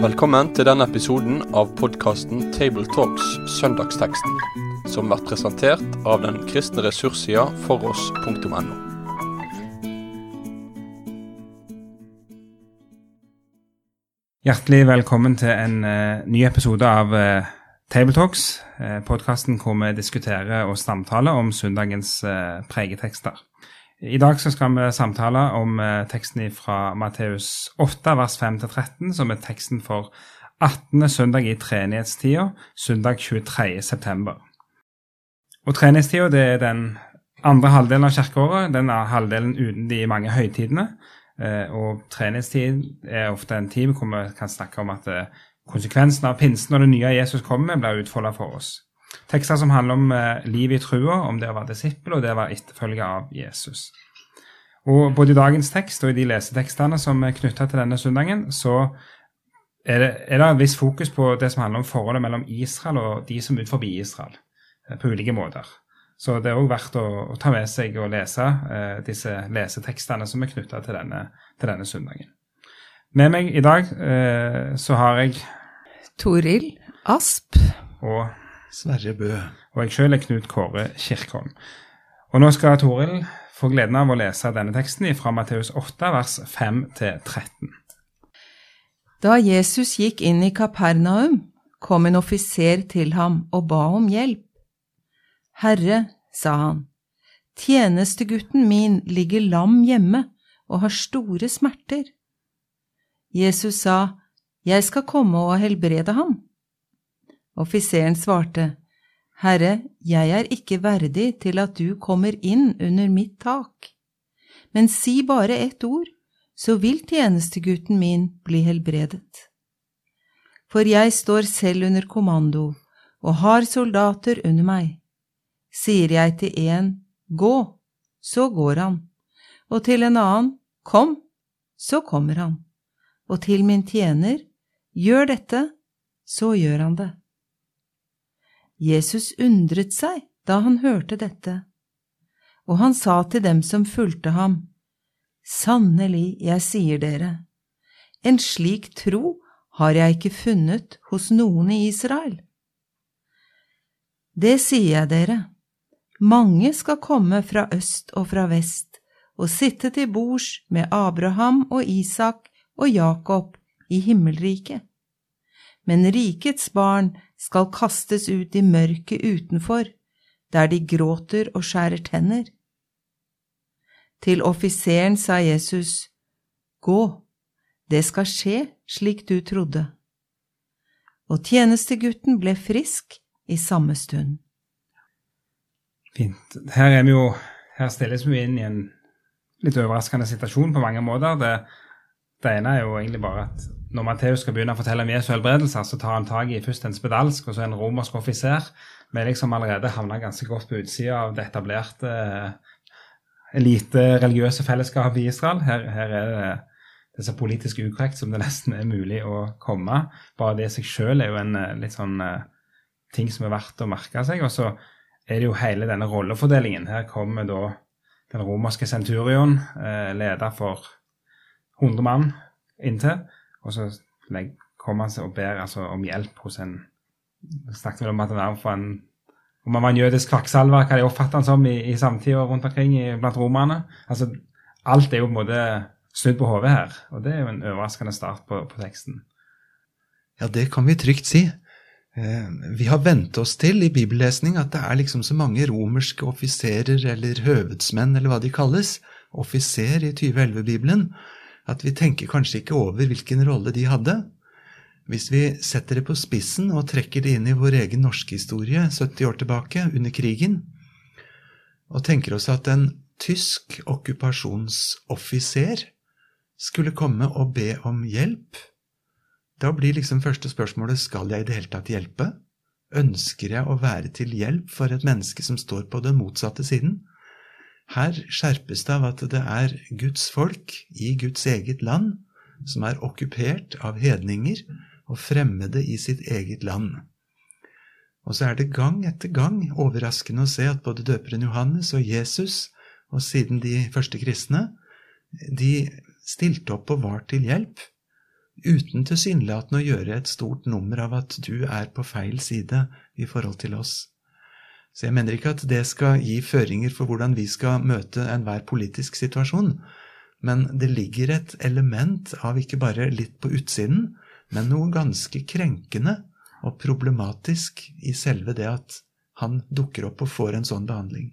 Velkommen til denne episoden av podkasten Tabletalks Søndagsteksten, som blir presentert av den kristne ressurssida foross.no. Hjertelig velkommen til en uh, ny episode av uh, Tabletalks, uh, podkasten hvor vi diskuterer og samtaler om søndagens pregetekster. I dag så skal vi samtale om uh, teksten fra Matteus 8, vers 5-13, som er teksten for 18. søndag i treenighetstida, søndag 23. september. Og treenighetstida er den andre halvdelen av kirkeåret, den er halvdelen uten de mange høytidene. Eh, og treenighetstid er ofte en tid hvor vi kan snakke om at eh, konsekvensen av pinsen og det nye Jesus kommer med, blir utfolda for oss. Tekster som handler om eh, livet i trua, om det å være disippel og det å være etterfølger av Jesus. Og både i dagens tekst og i de lesetekstene som er knytta til denne søndagen, så er det, er det et visst fokus på det som handler om forholdet mellom Israel og de som er utenfor Israel, på ulike måter. Så det er òg verdt å, å, ta med seg og lese eh, disse lesetekstene som er knytta til, til, denne søndagen. Med meg i dag eh, så har jeg Toril Asp. Og Sverre Bø. Og jeg sjøl er Knut Kåre Kirkholm. Og nå skal Toril få gleden av å lese denne teksten fra Matteus 8, vers 5-13. Da Jesus gikk inn i Kapernaum, kom en offiser til ham og ba om hjelp. Herre, sa han, tjenestegutten min ligger lam hjemme og har store smerter. Jesus sa, Jeg skal komme og helbrede ham. Offiseren svarte, Herre, jeg er ikke verdig til at du kommer inn under mitt tak, men si bare ett ord, så vil tjenestegutten min bli helbredet. For jeg står selv under kommando og har soldater under meg. Sier jeg til en gå, så går han, og til en annen kom, så kommer han, og til min tjener gjør dette, så gjør han det. Jesus undret seg da han hørte dette, og han sa til dem som fulgte ham, Sannelig, jeg sier dere, en slik tro har jeg ikke funnet hos noen i Israel. Det sier jeg dere, mange skal komme fra øst og fra vest og sitte til bords med Abraham og Isak og Jakob i himmelriket. Men rikets barn skal kastes ut i mørket utenfor, der de gråter og skjærer tenner. Til offiseren sa Jesus, Gå, det skal skje slik du trodde. Og tjenestegutten ble frisk i samme stund. Fint. Her er vi jo Her stilles vi inn i en litt overraskende situasjon på mange måter. Det, det ene er jo egentlig bare at når Matteus skal begynne å fortelle om Jesu helbredelser, så tar han tak i først en spedalsk og så en romersk offiser. Vi liksom allerede havna ganske godt på utsida av det etablerte elite religiøse fellesskapet i Israel. Her, her er det det så politisk ukorrekt som det nesten er mulig å komme. Bare det i seg sjøl er jo en litt sånn ting som er verdt å merke seg. Og så er det jo hele denne rollefordelingen. Her kommer da den romerske centurion, eh, leder for 100 mann inntil, og så kommer han seg og ber altså, om hjelp hos en snakket vel om at han var en om han var en jødisk kvakksalver, hva de oppfattet han som i, i samtida rundt omkring i, blant romerne. Altså, alt er jo på en måte snudd på hodet her, og det er jo en overraskende start på, på teksten. Ja, det kan vi trygt si. Eh, vi har vent oss til i bibellesning at det er liksom så mange romerske offiserer eller høvedsmenn eller hva de kalles, offiser i 2011-bibelen, at vi tenker kanskje ikke over hvilken rolle de hadde. Hvis vi setter det på spissen og trekker det inn i vår egen norske historie 70 år tilbake, under krigen, og tenker oss at en tysk okkupasjonsoffiser skulle komme og be om hjelp, da blir liksom første spørsmålet skal jeg i det hele tatt hjelpe? Ønsker jeg å være til hjelp for et menneske som står på den motsatte siden? Her skjerpes det av at det er Guds folk i Guds eget land som er okkupert av hedninger og fremmede i sitt eget land. Og så er det gang etter gang overraskende å se at både døperen Johannes og Jesus og siden de første kristne, de stilte opp og var til hjelp, uten tilsynelatende å gjøre et stort nummer av at du er på feil side i forhold til oss. Så jeg mener ikke at det skal gi føringer for hvordan vi skal møte enhver politisk situasjon, men det ligger et element av ikke bare litt på utsiden, men noe ganske krenkende og problematisk i selve det at han dukker opp og får en sånn behandling.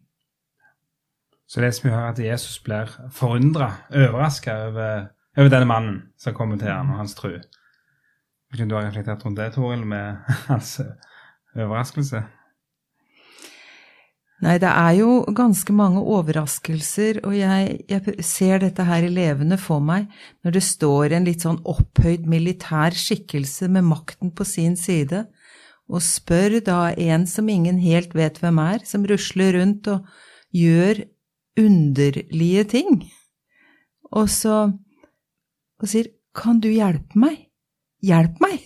Så leser vi her at Jesus blir forundra, overraska over, over, denne mannen som kommer til ham og hans. Vet du har reflektert rundt det, Toril, med hans overraskelse? Nei, det er jo ganske mange overraskelser, og jeg, jeg, ser dette her i levende for meg når det står en litt sånn opphøyd militær skikkelse med makten på sin side, og spør da en som ingen helt vet hvem er, som rusler rundt og gjør underlige ting, og så og sier Kan du hjelpe meg? Hjelp meg!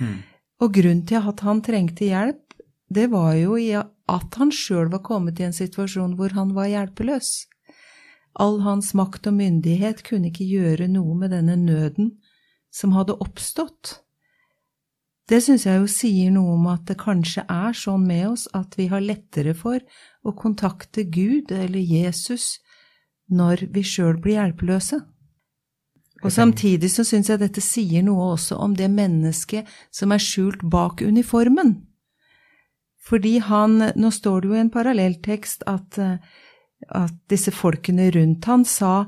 Mm. Og grunnen til at han trengte hjelp, det var jo i at han sjøl var kommet i en situasjon hvor han var hjelpeløs. All hans makt og myndighet kunne ikke gjøre noe med denne nøden som hadde oppstått. Det syns jeg jo sier noe om at det kanskje er sånn med oss at vi har lettere for å kontakte Gud eller Jesus når vi sjøl blir hjelpeløse. Og samtidig så syns jeg dette sier noe også om det mennesket som er skjult bak uniformen. Fordi han Nå står det jo i en parallelltekst at, at disse folkene rundt han sa,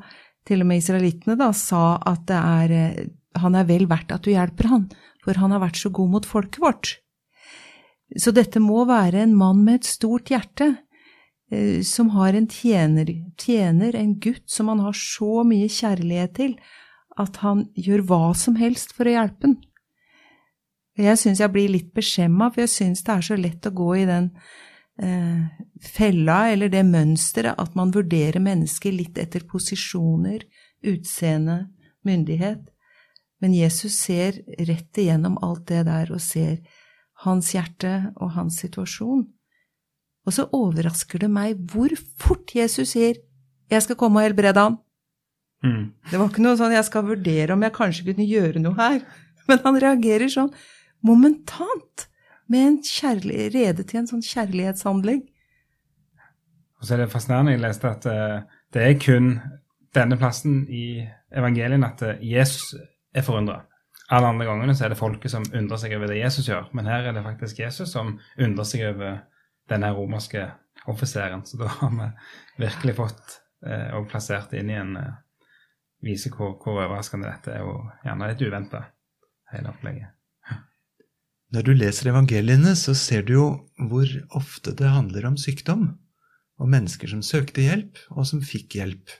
til og med israelittene, da, sa at det er han er vel verdt at du hjelper han, for han har vært så god mot folket vårt. Så dette må være en mann med et stort hjerte, Eh, som har en tjener, tjener, en gutt som han har så mye kjærlighet til, at han gjør hva som helst for å hjelpe den. Jeg syns jeg blir litt beskjemma, for jeg syns det er så lett å gå i den eh, fella eller det mønsteret at man vurderer mennesker litt etter posisjoner, utseende, myndighet. Men Jesus ser rett igjennom alt det der og ser hans hjerte og hans situasjon. Og så overrasker det meg hvor fort Jesus sier 'Jeg skal komme og helbrede ham'. Mm. Det var ikke noe sånn 'jeg skal vurdere om jeg kanskje kunne gjøre noe her'. Men han reagerer sånn momentant, med en kjærlig, rede til en sånn kjærlighetshandling. Og så er det fascinerende. Jeg leste at uh, det er kun denne plassen i evangelien at uh, Jesus er forundra. Alle andre gangene så er det folket som undrer seg over det Jesus gjør, men her er det faktisk Jesus som undrer seg over denne romerske offiseren. Så da har vi virkelig fått eh, og plassert inn i en eh, vise hvor, hvor, overraskende dette er, og gjerne litt uventa, hele opplegget. Når du leser evangeliene, så ser du jo hvor ofte det handler om sykdom, og mennesker som søkte hjelp, og som fikk hjelp.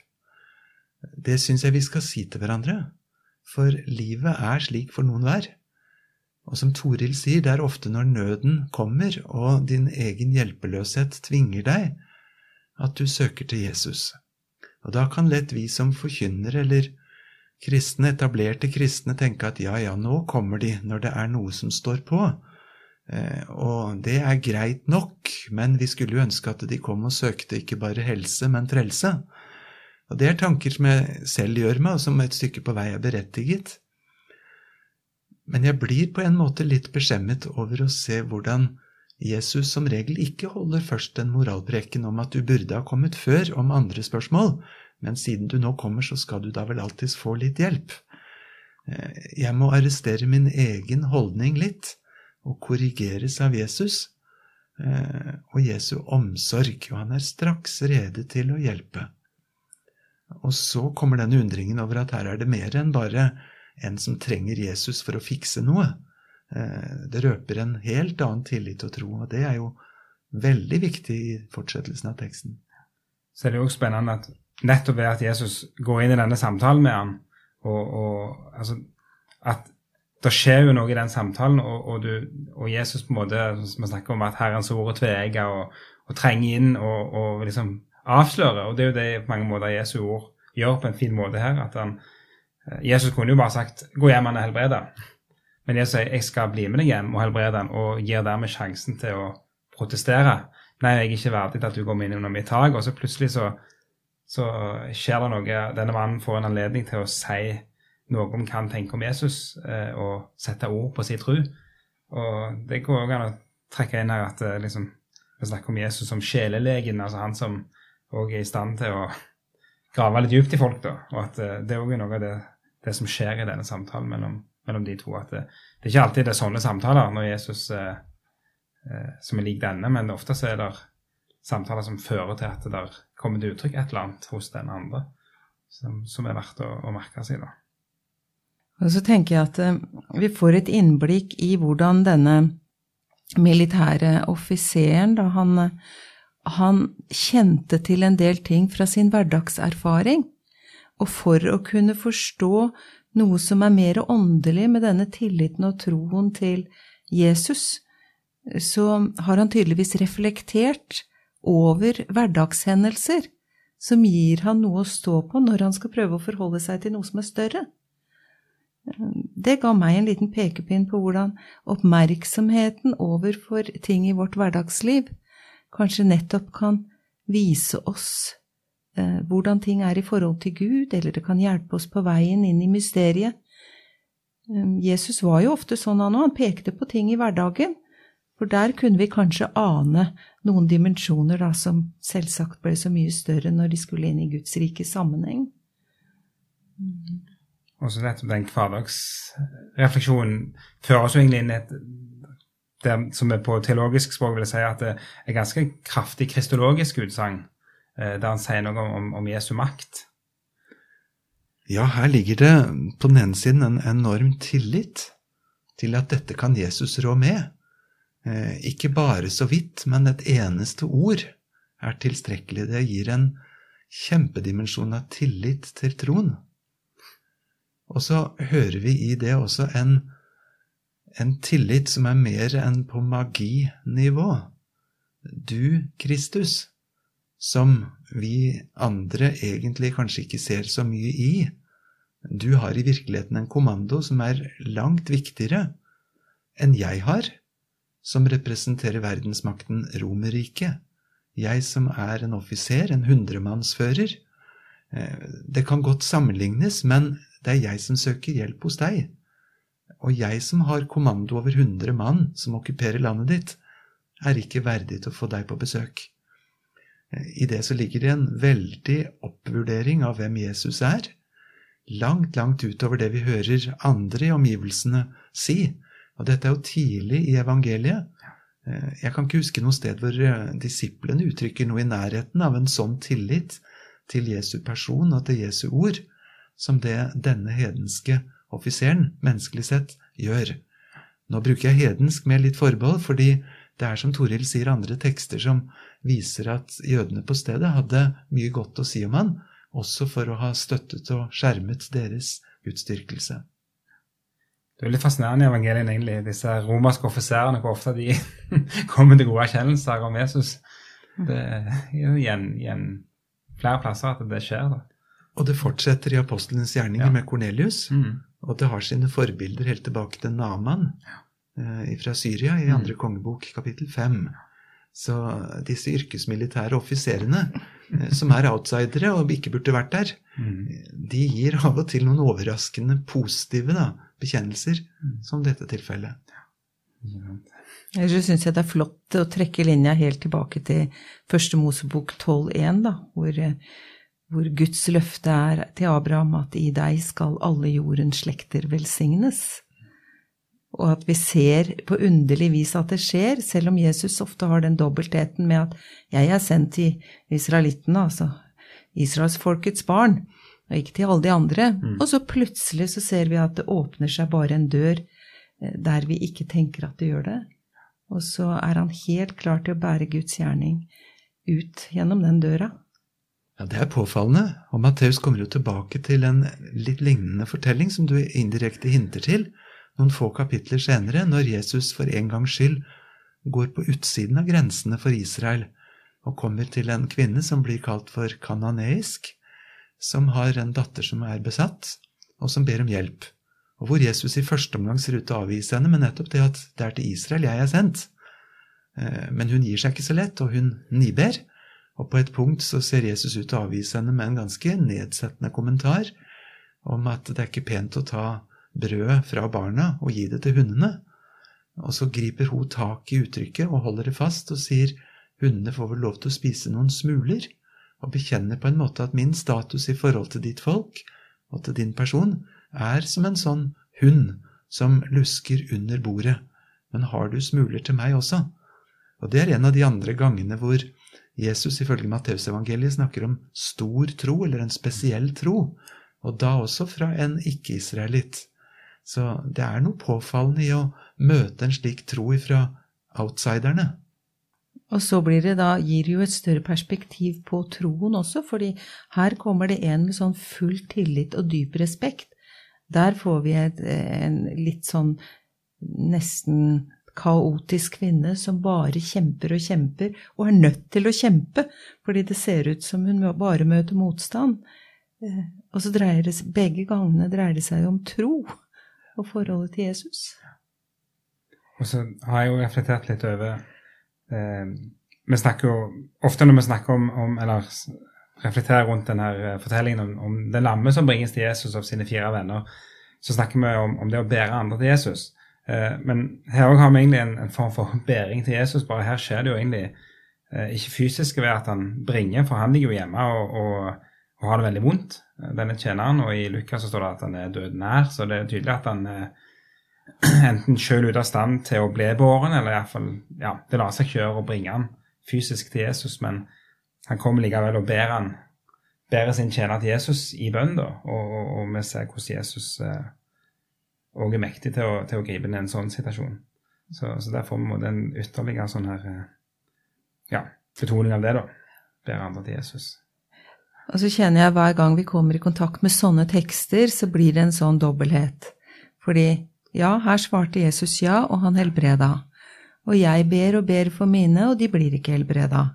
Det syns jeg vi skal si til hverandre, for livet er slik for noen hver. Og som Toril sier, det er ofte når nøden kommer og din egen hjelpeløshet tvinger deg, at du søker til Jesus. Og da kan lett vi som forkynner eller kristne, etablerte kristne, tenke at ja, ja, nå kommer de når det er noe som står på. Eh, og det er greit nok, men vi skulle jo ønske at de kom og søkte ikke bare helse, men frelse. Og det er tanker som jeg selv gjør meg, og som et stykke på vei er berettiget. Men jeg blir på en måte litt beskjemmet over å se hvordan Jesus som regel ikke holder først den moralpreken om at du burde ha kommet før om andre spørsmål, men siden du nå kommer, så skal du da vel alltids få litt hjelp. Eh, jeg må arrestere min egen holdning litt og korrigeres av Jesus eh, og Jesu omsorg, og han er straks rede til å hjelpe. Og så kommer den undringen over at her er det mer enn bare en som trenger Jesus for å fikse noe. Eh, det røper en helt annen tillit og tro, og det er jo veldig viktig i fortsettelsen av teksten. Så er det jo spennende at nettopp ved at Jesus går inn i denne samtalen med ham, og, og altså, at det skjer jo noe i den samtalen, og, og, du, og Jesus på en måte, Vi snakker om at Herrens ord er tveegga og, og, trenger inn og, og liksom avslører. Og det er jo det på mange måter Jesu ord gjør på en fin måte her. at han Eh, Jesus kunne jo bare sagt 'gå hjem, han er helbreda'. Men Jesus sier 'jeg skal bli med deg hjem og helbrede han', og gir dermed sjansen til å protestere. 'Nei, jeg er ikke verdig til at du går inn under mitt tak.' Og så plutselig så, så skjer det noe. Denne mannen får en anledning til å si noe om hva han tenker om Jesus, eh, og sette ord på sin tro. Og det går òg an å trekke inn her at eh, liksom, vi snakker om Jesus som sjelelegen, altså han som òg er i stand til å grave litt dypt i folk. da, Og at eh, det òg er noe av det, det, som skjer i denne samtalen mellom, mellom de to. At det, det, er ikke alltid det er sånne samtaler når Jesus eh, eh, som er lik denne, men ofte så er det samtaler som fører til at det kommer til uttrykk et eller annet hos den andre som, som er verdt å, å merke seg. da. Og så tenker jeg at eh, vi får et innblikk i hvordan denne militære offiseren, da han, han kjente til en del ting fra sin hverdagserfaring. Og for å kunne forstå noe som er mer åndelig med denne tilliten og troen til Jesus, så har han tydeligvis reflektert over hverdagshendelser som gir han noe å stå på når han skal prøve å forholde seg til noe som er større. Det ga meg en liten pekepinn på hvordan oppmerksomheten overfor ting i vårt hverdagsliv kanskje nettopp kan vise oss eh, hvordan ting er i forhold til Gud, eller det kan hjelpe oss på veien inn i mysteriet. Eh, Jesus var jo ofte sånn han òg, han pekte på ting i hverdagen, for der kunne vi kanskje ane noen dimensjoner da, som selvsagt ble så mye større når de skulle inn i Guds rike sammenheng. Mm. Og så nettopp den hverdagsrefleksjonen fører oss jo egentlig inn i et det som er på teologisk språk vil jeg si at det er ganske kraftig kristologisk utsagn, eh, der han sier noe om, om Jesu makt. Ja, her ligger det på den ene siden en enorm tillit til at dette kan Jesus rå med. Eh, ikke bare så vidt, men et eneste ord er tilstrekkelig. Det gir en kjempedimensjon av tillit til troen. Og så hører vi i det også en, en tillit som er mer enn på maginivå. Du, Kristus, som vi andre egentlig kanskje ikke ser så mye i, du har i virkeligheten en kommando som er langt viktigere enn jeg har, som representerer verdensmakten Romerriket. Jeg som er en offiser, en hundremannsfører. Eh, det kan godt sammenlignes, men det er jeg som søker hjelp hos deg. Og jeg som har kommando over hundre mann som okkuperer landet ditt, er ikke verdig til å få deg på besøk. I det så ligger det en veldig oppvurdering av hvem Jesus er, langt, langt utover det vi hører andre i omgivelsene si. Og dette er jo tidlig i evangeliet. Jeg kan ikke huske noe sted hvor disiplene uttrykker noe i nærheten av en sånn tillit til Jesu person og til Jesu ord som det denne hedenske offiseren, menneskelig sett, gjør. Nå bruker jeg hedensk med litt forbehold, fordi det er som Toril sier, andre tekster som viser at jødene på stedet hadde mye godt å si om han, også for å ha støttet og skjermet deres gudsdyrkelse. Det er litt fascinerende i evangeliet, egentlig, disse romerske offiserene, hvor ofte de kommer til gode erkjennelser om Jesus. Det er igjen, igjen flere plasser at det skjer. da. Og det fortsetter i apostlenes gjerninger ja. med Kornelius. Mm. Og det har sine forbilder helt tilbake til Naman eh, fra Syria i mm. kongebok, kapittel fem. Så disse yrkesmilitære offiserene, eh, som er outsidere og ikke burde vært der, mm. de gir av og til noen overraskende positive da, bekjennelser, mm. som dette tilfellet. Ellers syns jeg det er flott å trekke linja helt tilbake til første Mosebok 12.1, da, hvor eh, hvor Guds løfte er til Abraham at i deg skal alle jordens slekter velsignes. Og at vi ser på underlig vis at det skjer, selv om Jesus ofte har den dobbeltheten med at jeg er sendt til israelittene, altså israelsfolkets barn, og ikke til alle de andre. Mm. Og så plutselig så ser vi at det åpner seg bare en dør eh, der vi ikke tenker at det gjør det. Og så er han helt klar til å bære Guds gjerning ut gjennom den døra. Ja, Det er påfallende, og Matteus kommer jo tilbake til en litt lignende fortelling som du indirekte hinter til noen få kapitler senere, når Jesus for en gangs skyld går på utsiden av grensene for Israel og kommer til en kvinne som blir kalt for kananeisk, som har en datter som er besatt, og som ber om hjelp, og hvor Jesus i første omgang ser ut til å avvise henne med nettopp det at det er til Israel jeg er sendt. Eh, men hun gir seg ikke så lett, og hun niber Og på et punkt så ser Jesus ut til å avvise henne med en ganske nedsettende kommentar om at det er ikke pent å ta brødet fra barna og gi det til hundene. Og så griper hun tak i uttrykket og holder det fast og sier hundene får vel lov til å spise noen smuler, og bekjenner på en måte at min status i forhold til ditt folk og til din person er som en sånn hund som lusker under bordet. Men har du smuler til meg også? Og det er en av de andre gangene hvor Jesus ifølge Matteusevangeliet snakker om stor tro, eller en spesiell tro, og da også fra en ikke-israelitt. Så det er noe påfallende i å møte en slik tro ifra outsiderne. Og så blir det da, gir det jo et større perspektiv på troen også, fordi her kommer det en med sånn full tillit og dyp respekt. Der får vi et, en litt sånn nesten kaotisk kvinne som bare kjemper og kjemper, og er nødt til å kjempe, fordi det ser ut som hun bare møter motstand. Eh, og så dreier det seg, begge gangene dreier det seg om tro og forholdet til Jesus. Og så har jeg jo reflektert litt over Vi snakker jo ofte når vi snakker om, om eller reflekterer rundt denne eh, fortellingen om, om den lamme som bringes til Jesus av sine fire venner, så snakker vi om, om det å bære andre til Jesus. Eh, men her òg har vi egentlig en, en, form for bæring til Jesus. Bare her skjer det jo egentlig eh, ikke fysisk ved at han bringer, for han ligger jo hjemme og, og, og har det veldig vondt, eh, denne tjeneren. Og i Lukas så står det at han er død nær, så det er tydelig at han er enten sjøl ute av stand til å bli båren, eller iallfall ja, det lar seg ikke gjøre å bringe han fysisk til Jesus, men han kommer likevel og ber han bærer sin tjener til Jesus i bønn, da, og, og, og, vi ser hvordan Jesus òg eh, er mektig til å, til å, gripe inn i en sånn situasjon. Så, så der får vi en ytterligere sånn her eh, ja, betoning av det, da. Ber andre til Jesus. Og så kjenner jeg hver gang vi kommer i kontakt med sånne tekster, så blir det en sånn dobbelthet. Fordi ja, her svarte Jesus ja, og han helbreda. Og jeg ber og ber for mine, og de blir ikke helbreda.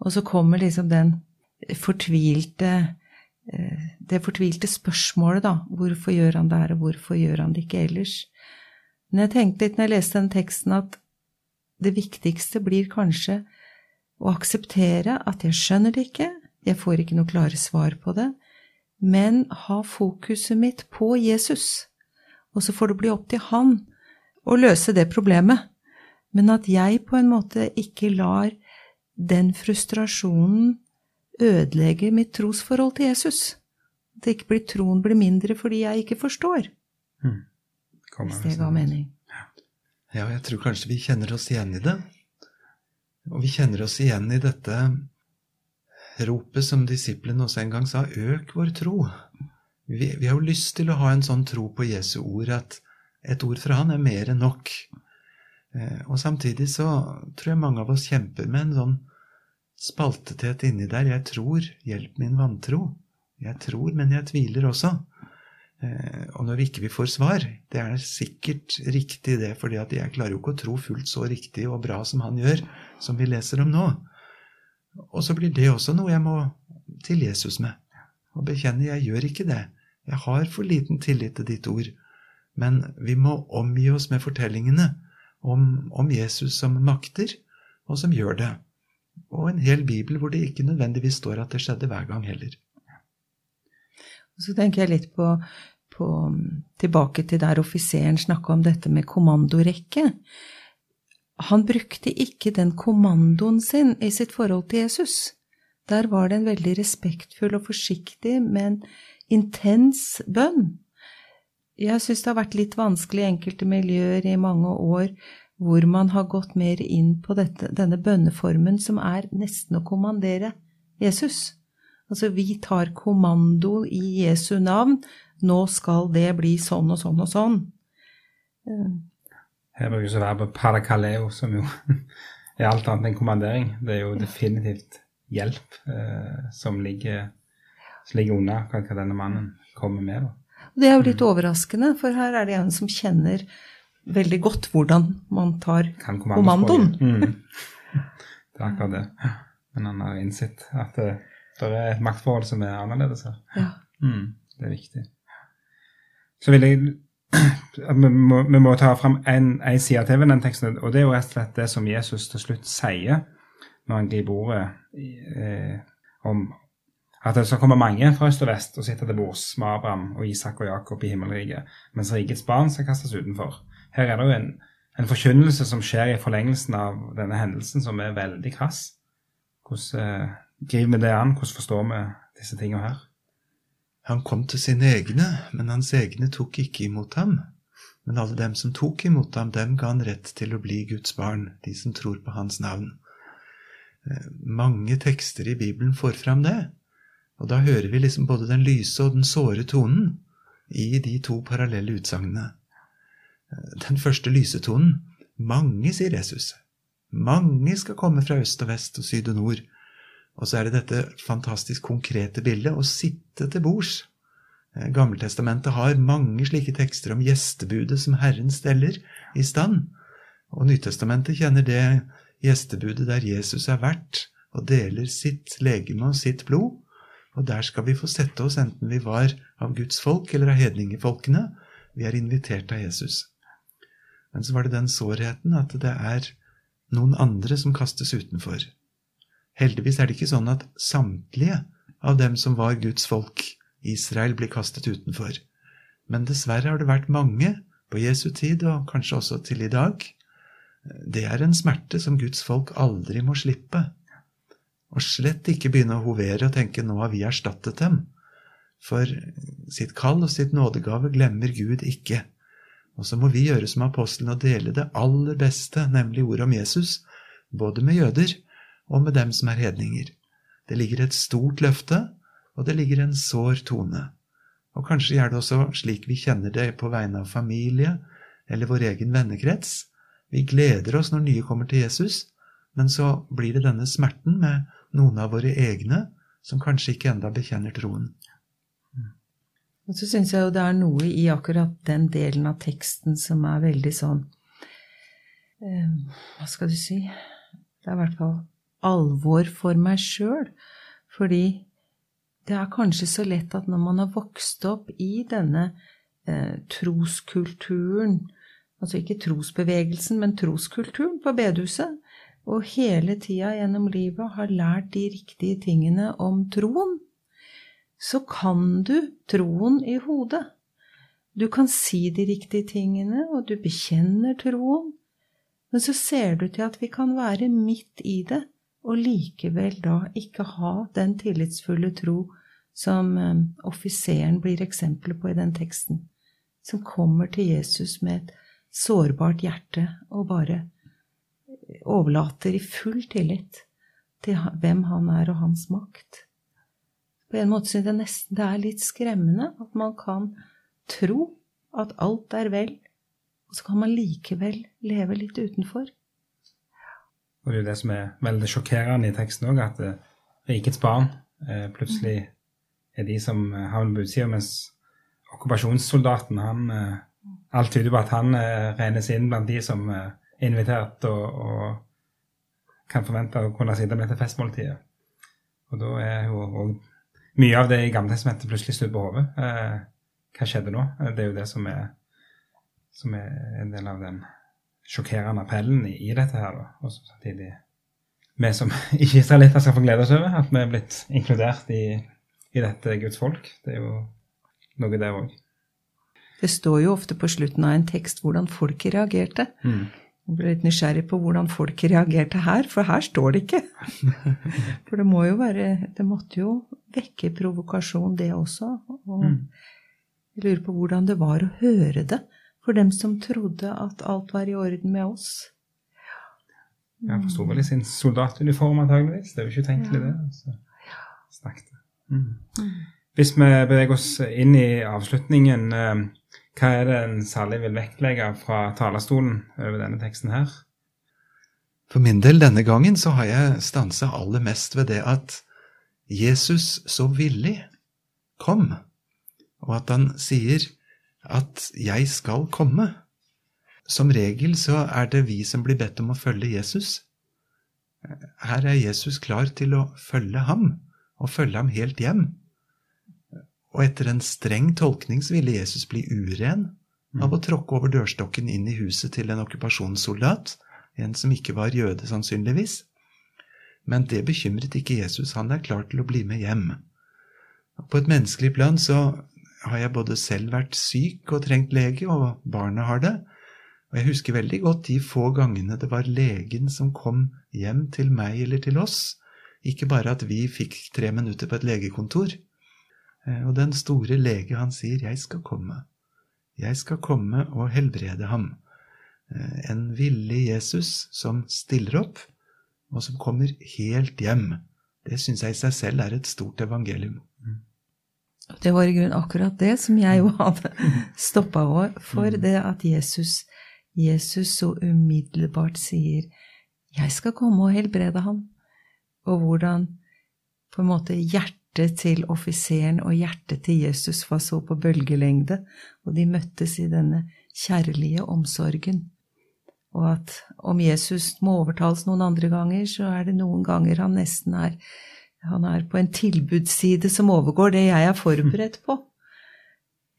Og så kommer liksom den fortvilte eh, det fortvilte spørsmålet, da. Hvorfor gjør han det her, og hvorfor gjør han det ikke ellers? Men jeg tenkte litt når jeg leste den teksten, at det viktigste blir kanskje å akseptere at jeg skjønner det ikke, jeg får ikke noe klare svar på det, men ha fokuset mitt på Jesus. Og så får det bli opp til han å løse det problemet. Men at jeg på en måte ikke lar den frustrasjonen ødelegge mitt trosforhold til Jesus. At ikke blir, troen blir mindre fordi jeg ikke forstår. Mm. Hvis det ga mening. Ja, jeg tror kanskje vi kjenner oss igjen i det. Og vi kjenner oss igjen i dette ropet som disiplene også en gang sa, øk vår tro. Vi, vi, har jo lyst til å ha en sånn tro på Jesu ord at et ord fra han er mer enn nok. Eh, og samtidig så tror jeg mange av oss kjemper med en sånn spaltethet inni der. Jeg tror, hjelp min vantro. Jeg tror, men jeg tviler også. Eh, og når vi ikke får svar Det er sikkert riktig, det, fordi jeg klarer jo ikke å tro fullt så riktig og bra som han gjør, som vi leser om nå. Og så blir det også noe jeg må til Jesus med. Og bekjenne jeg gjør ikke det. Jeg har for liten tillit til ditt ord. Men vi må omgi oss med fortellingene om, om Jesus som makter, og som gjør det og en hel bibel hvor det ikke nødvendigvis står at det skjedde hver gang heller. Så tenker jeg litt på, på tilbake til der offiseren snakka om dette med kommandorekke. Han brukte ikke den kommandoen sin i sitt forhold til Jesus. Der var det en veldig respektfull og forsiktig, men intens bønn. Jeg syns det har vært litt vanskelig i enkelte miljøer i mange år hvor man har gått mer inn på dette, denne bønneformen som er nesten å kommandere Jesus. Altså, vi tar kommando i Jesu navn. Nå skal det bli sånn og sånn og sånn. Her brukes verbet parakaleo, som jo er alt annet enn kommandering. Det er jo definitivt hjelp eh, som, ligger, som ligger unna hva denne mannen kommer med. Da. Det er jo litt mm. overraskende, for her er det en som kjenner veldig godt hvordan man tar kommandoen. Mm. Det er akkurat det. Men han har innsett at det, det er et maktforhold som er annerledes her. Ja. Mm, det er viktig. Så vil jeg vi må, vi må ta fram en, en side til ved den teksten, og det er jo rett og slett det som Jesus til slutt sier når han griper ordet eh, om at det skal komme mange fra øst og vest og sitte til bords med Abraham og Isak og Jakob i himmelriket, mens rikets barn skal kastes utenfor. Her er det jo en, en forkynnelse som skjer i forlengelsen av denne hendelsen, som er veldig krass. Hvordan eh, griper vi det an? Hvordan forstår vi disse tingene her? Han kom til sine egne, men hans egne tok ikke imot ham. Men alle dem som tok imot ham, dem ga han rett til å bli Guds barn, de som tror på hans navn. Eh, mange tekster i Bibelen får fram det, og da hører vi liksom både den lyse og den såre tonen i de to parallelle utsagnene. Den første lysetonen mange, sier Jesus. Mange skal komme fra øst og vest og syd og nord. Og så er det dette fantastisk konkrete bildet å sitte til bords. Eh, Gammeltestamentet har mange slike tekster om gjestebudet som Herren steller i stand. Og Nytestamentet kjenner det gjestebudet der Jesus er vert og deler sitt legeme og sitt blod. Og der skal vi få sette oss, enten vi var av Guds folk eller av hedningefolkene. Vi er invitert av Jesus. Men så var det den sårheten at det er noen andre som kastes utenfor. Heldigvis er det ikke sånn at samtlige av dem som var Guds folk, Israel, blir kastet utenfor. Men dessverre har det vært mange på Jesu tid, og kanskje også til i dag. Det er en smerte som Guds folk aldri må slippe. Og slett ikke begynne å hovere og tenke 'nå har vi erstattet dem'. For sitt kall og sitt nådegave glemmer Gud ikke. Og så må vi gjøre som apostlene og dele det aller beste, nemlig ordet om Jesus, både med jøder og med dem som er hedninger. Det ligger et stort løfte, og det ligger en sår tone. Og kanskje er det også slik vi kjenner det på vegne av familie eller vår egen vennekrets. Vi gleder oss når nye kommer til Jesus, men så blir det denne smerten med noen av våre egne som kanskje ikke enda bekjenner troen. Og så syns jeg jo det er noe i akkurat den delen av teksten som er veldig sånn eh, Hva skal du si Det er i hvert fall alvor for meg sjøl. Fordi det er kanskje så lett at når man har vokst opp i denne eh, troskulturen Altså ikke trosbevegelsen, men troskulturen på bedehuset, og hele tida gjennom livet har lært de riktige tingene om troen, så kan du troen i hodet. Du kan si de riktige tingene, og du bekjenner troen, men så ser du til at vi kan være midt i det, og likevel da ikke ha den tillitsfulle tro som um, offiseren blir eksempelet på i den teksten, som kommer til Jesus med et sårbart hjerte og bare overlater i full tillit til hvem han er og hans makt. På en måte synes jeg nesten det er litt skremmende at man kan tro at alt er vel, og så kan man likevel leve litt utenfor. Og det er jo det som er veldig sjokkerende i teksten òg, at uh, rikets barn eh, plutselig er de som havner på utsida, mens okkupasjonssoldaten han eh, Alt tyder på at han regnes inn blant de som er invitert og, og kan forvente å kunne sitte med til festmåltidet. Og da er jo òg mye av det i Gamletestamentet plutselig snudd på hodet. Eh, hva skjedde nå? Eh, det er jo det som er, som er en del av den sjokkerende appellen i, i dette her. Da. Og samtidig vi som ikke-israelitter skal få glede oss over at vi er blitt inkludert i, i dette Guds folk. Det er jo noe der òg. Det står jo ofte på slutten av en tekst hvordan folket reagerte. Mm. Jeg ble litt nysgjerrig på hvordan folk reagerte her, for her står det ikke. For det må jo være Det måtte jo vekke provokasjon, det også. Og mm. jeg lurer på hvordan det var å høre det for dem som trodde at alt var i orden med oss. Ja, for sto vel i sin soldatuniform, antageligvis. Det er jo ikke utenkelig, det. Så Snakket. Mm. mm. Hvis vi beveger oss inn i avslutningen eh, hva er det en særlig vil vektlegge fra talerstolen over denne teksten her? For min del denne gangen så har jeg stansa aller mest ved det at Jesus så villig kom, og at han sier at 'jeg skal komme'. Som regel så er det vi som blir bedt om å følge Jesus. Her er Jesus klar til å følge ham, og følge ham helt hjem. Og etter en streng tolkning så ville Jesus bli uren av å tråkke over dørstokken inn i huset til en okkupasjonssoldat, en som ikke var jøde, sannsynligvis. Men det bekymret ikke Jesus. Han er klar til å bli med hjem. På et menneskelig plan så har jeg både selv vært syk og trengt lege, og barna har det. Og jeg husker veldig godt de få gangene det var legen som kom hjem til meg eller til oss. Ikke bare at vi fikk tre minutter på et legekontor. Eh, og den store lege, han sier, 'Jeg skal komme'. Jeg skal komme og helbrede ham. Eh, en villig Jesus som stiller opp, og som kommer helt hjem. Det syns jeg i seg selv er et stort evangelium. Det var i grunnen akkurat det som jeg jo hadde stoppa for, det at Jesus, Jesus så umiddelbart sier 'Jeg skal komme og helbrede ham', og hvordan på en måte hjertet til offiseren og hjertet til Jesus var så på bølgelengde, og de møttes i denne kjærlige omsorgen. Og at om Jesus må overtales noen andre ganger, så er det noen ganger han nesten er han er på en tilbudsside som overgår det jeg er forberedt på.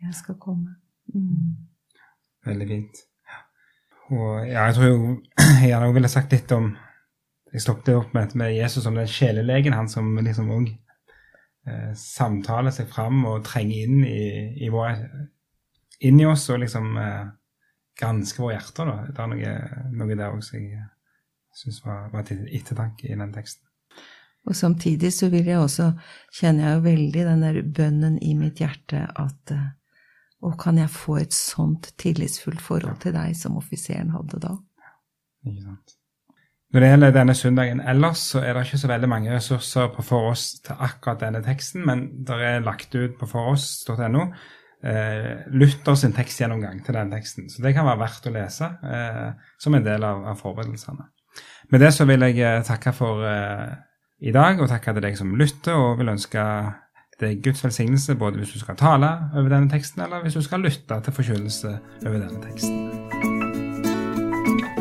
Jeg skal komme. Mm. Veldig fint. Og ja, jeg tror jo jeg ville sagt litt om Jeg stoppet opp med, med Jesus som den sjelelegen, han som liksom òg eh, samtaler seg fram og trenger inn i, i, vår, inn i oss og liksom eh, gransker våre hjerter. da. Det er noe, noe der også jeg syns var, var til ettertanke i den teksten. Og samtidig så vil jeg også, kjenner jeg jo veldig den der bønnen i mitt hjerte at Og kan jeg få et sånt tillitsfullt forhold til deg som offiseren hadde da? Ja, Ikke sant. Når det gjelder denne søndagen ellers, så er det ikke så veldig mange ressurser på For til akkurat denne teksten, men det er lagt ut på foross.no eh, Luther sin tekstgjennomgang til den teksten. Så det kan være verdt å lese eh, som en del av, forberedelsene. Med det så vil jeg eh, takke for eh, i dag, og takke til deg som lytter, og vil ønske deg Guds velsignelse både hvis du skal tale over denne teksten, eller hvis du skal lytte til forkynnelse over denne teksten.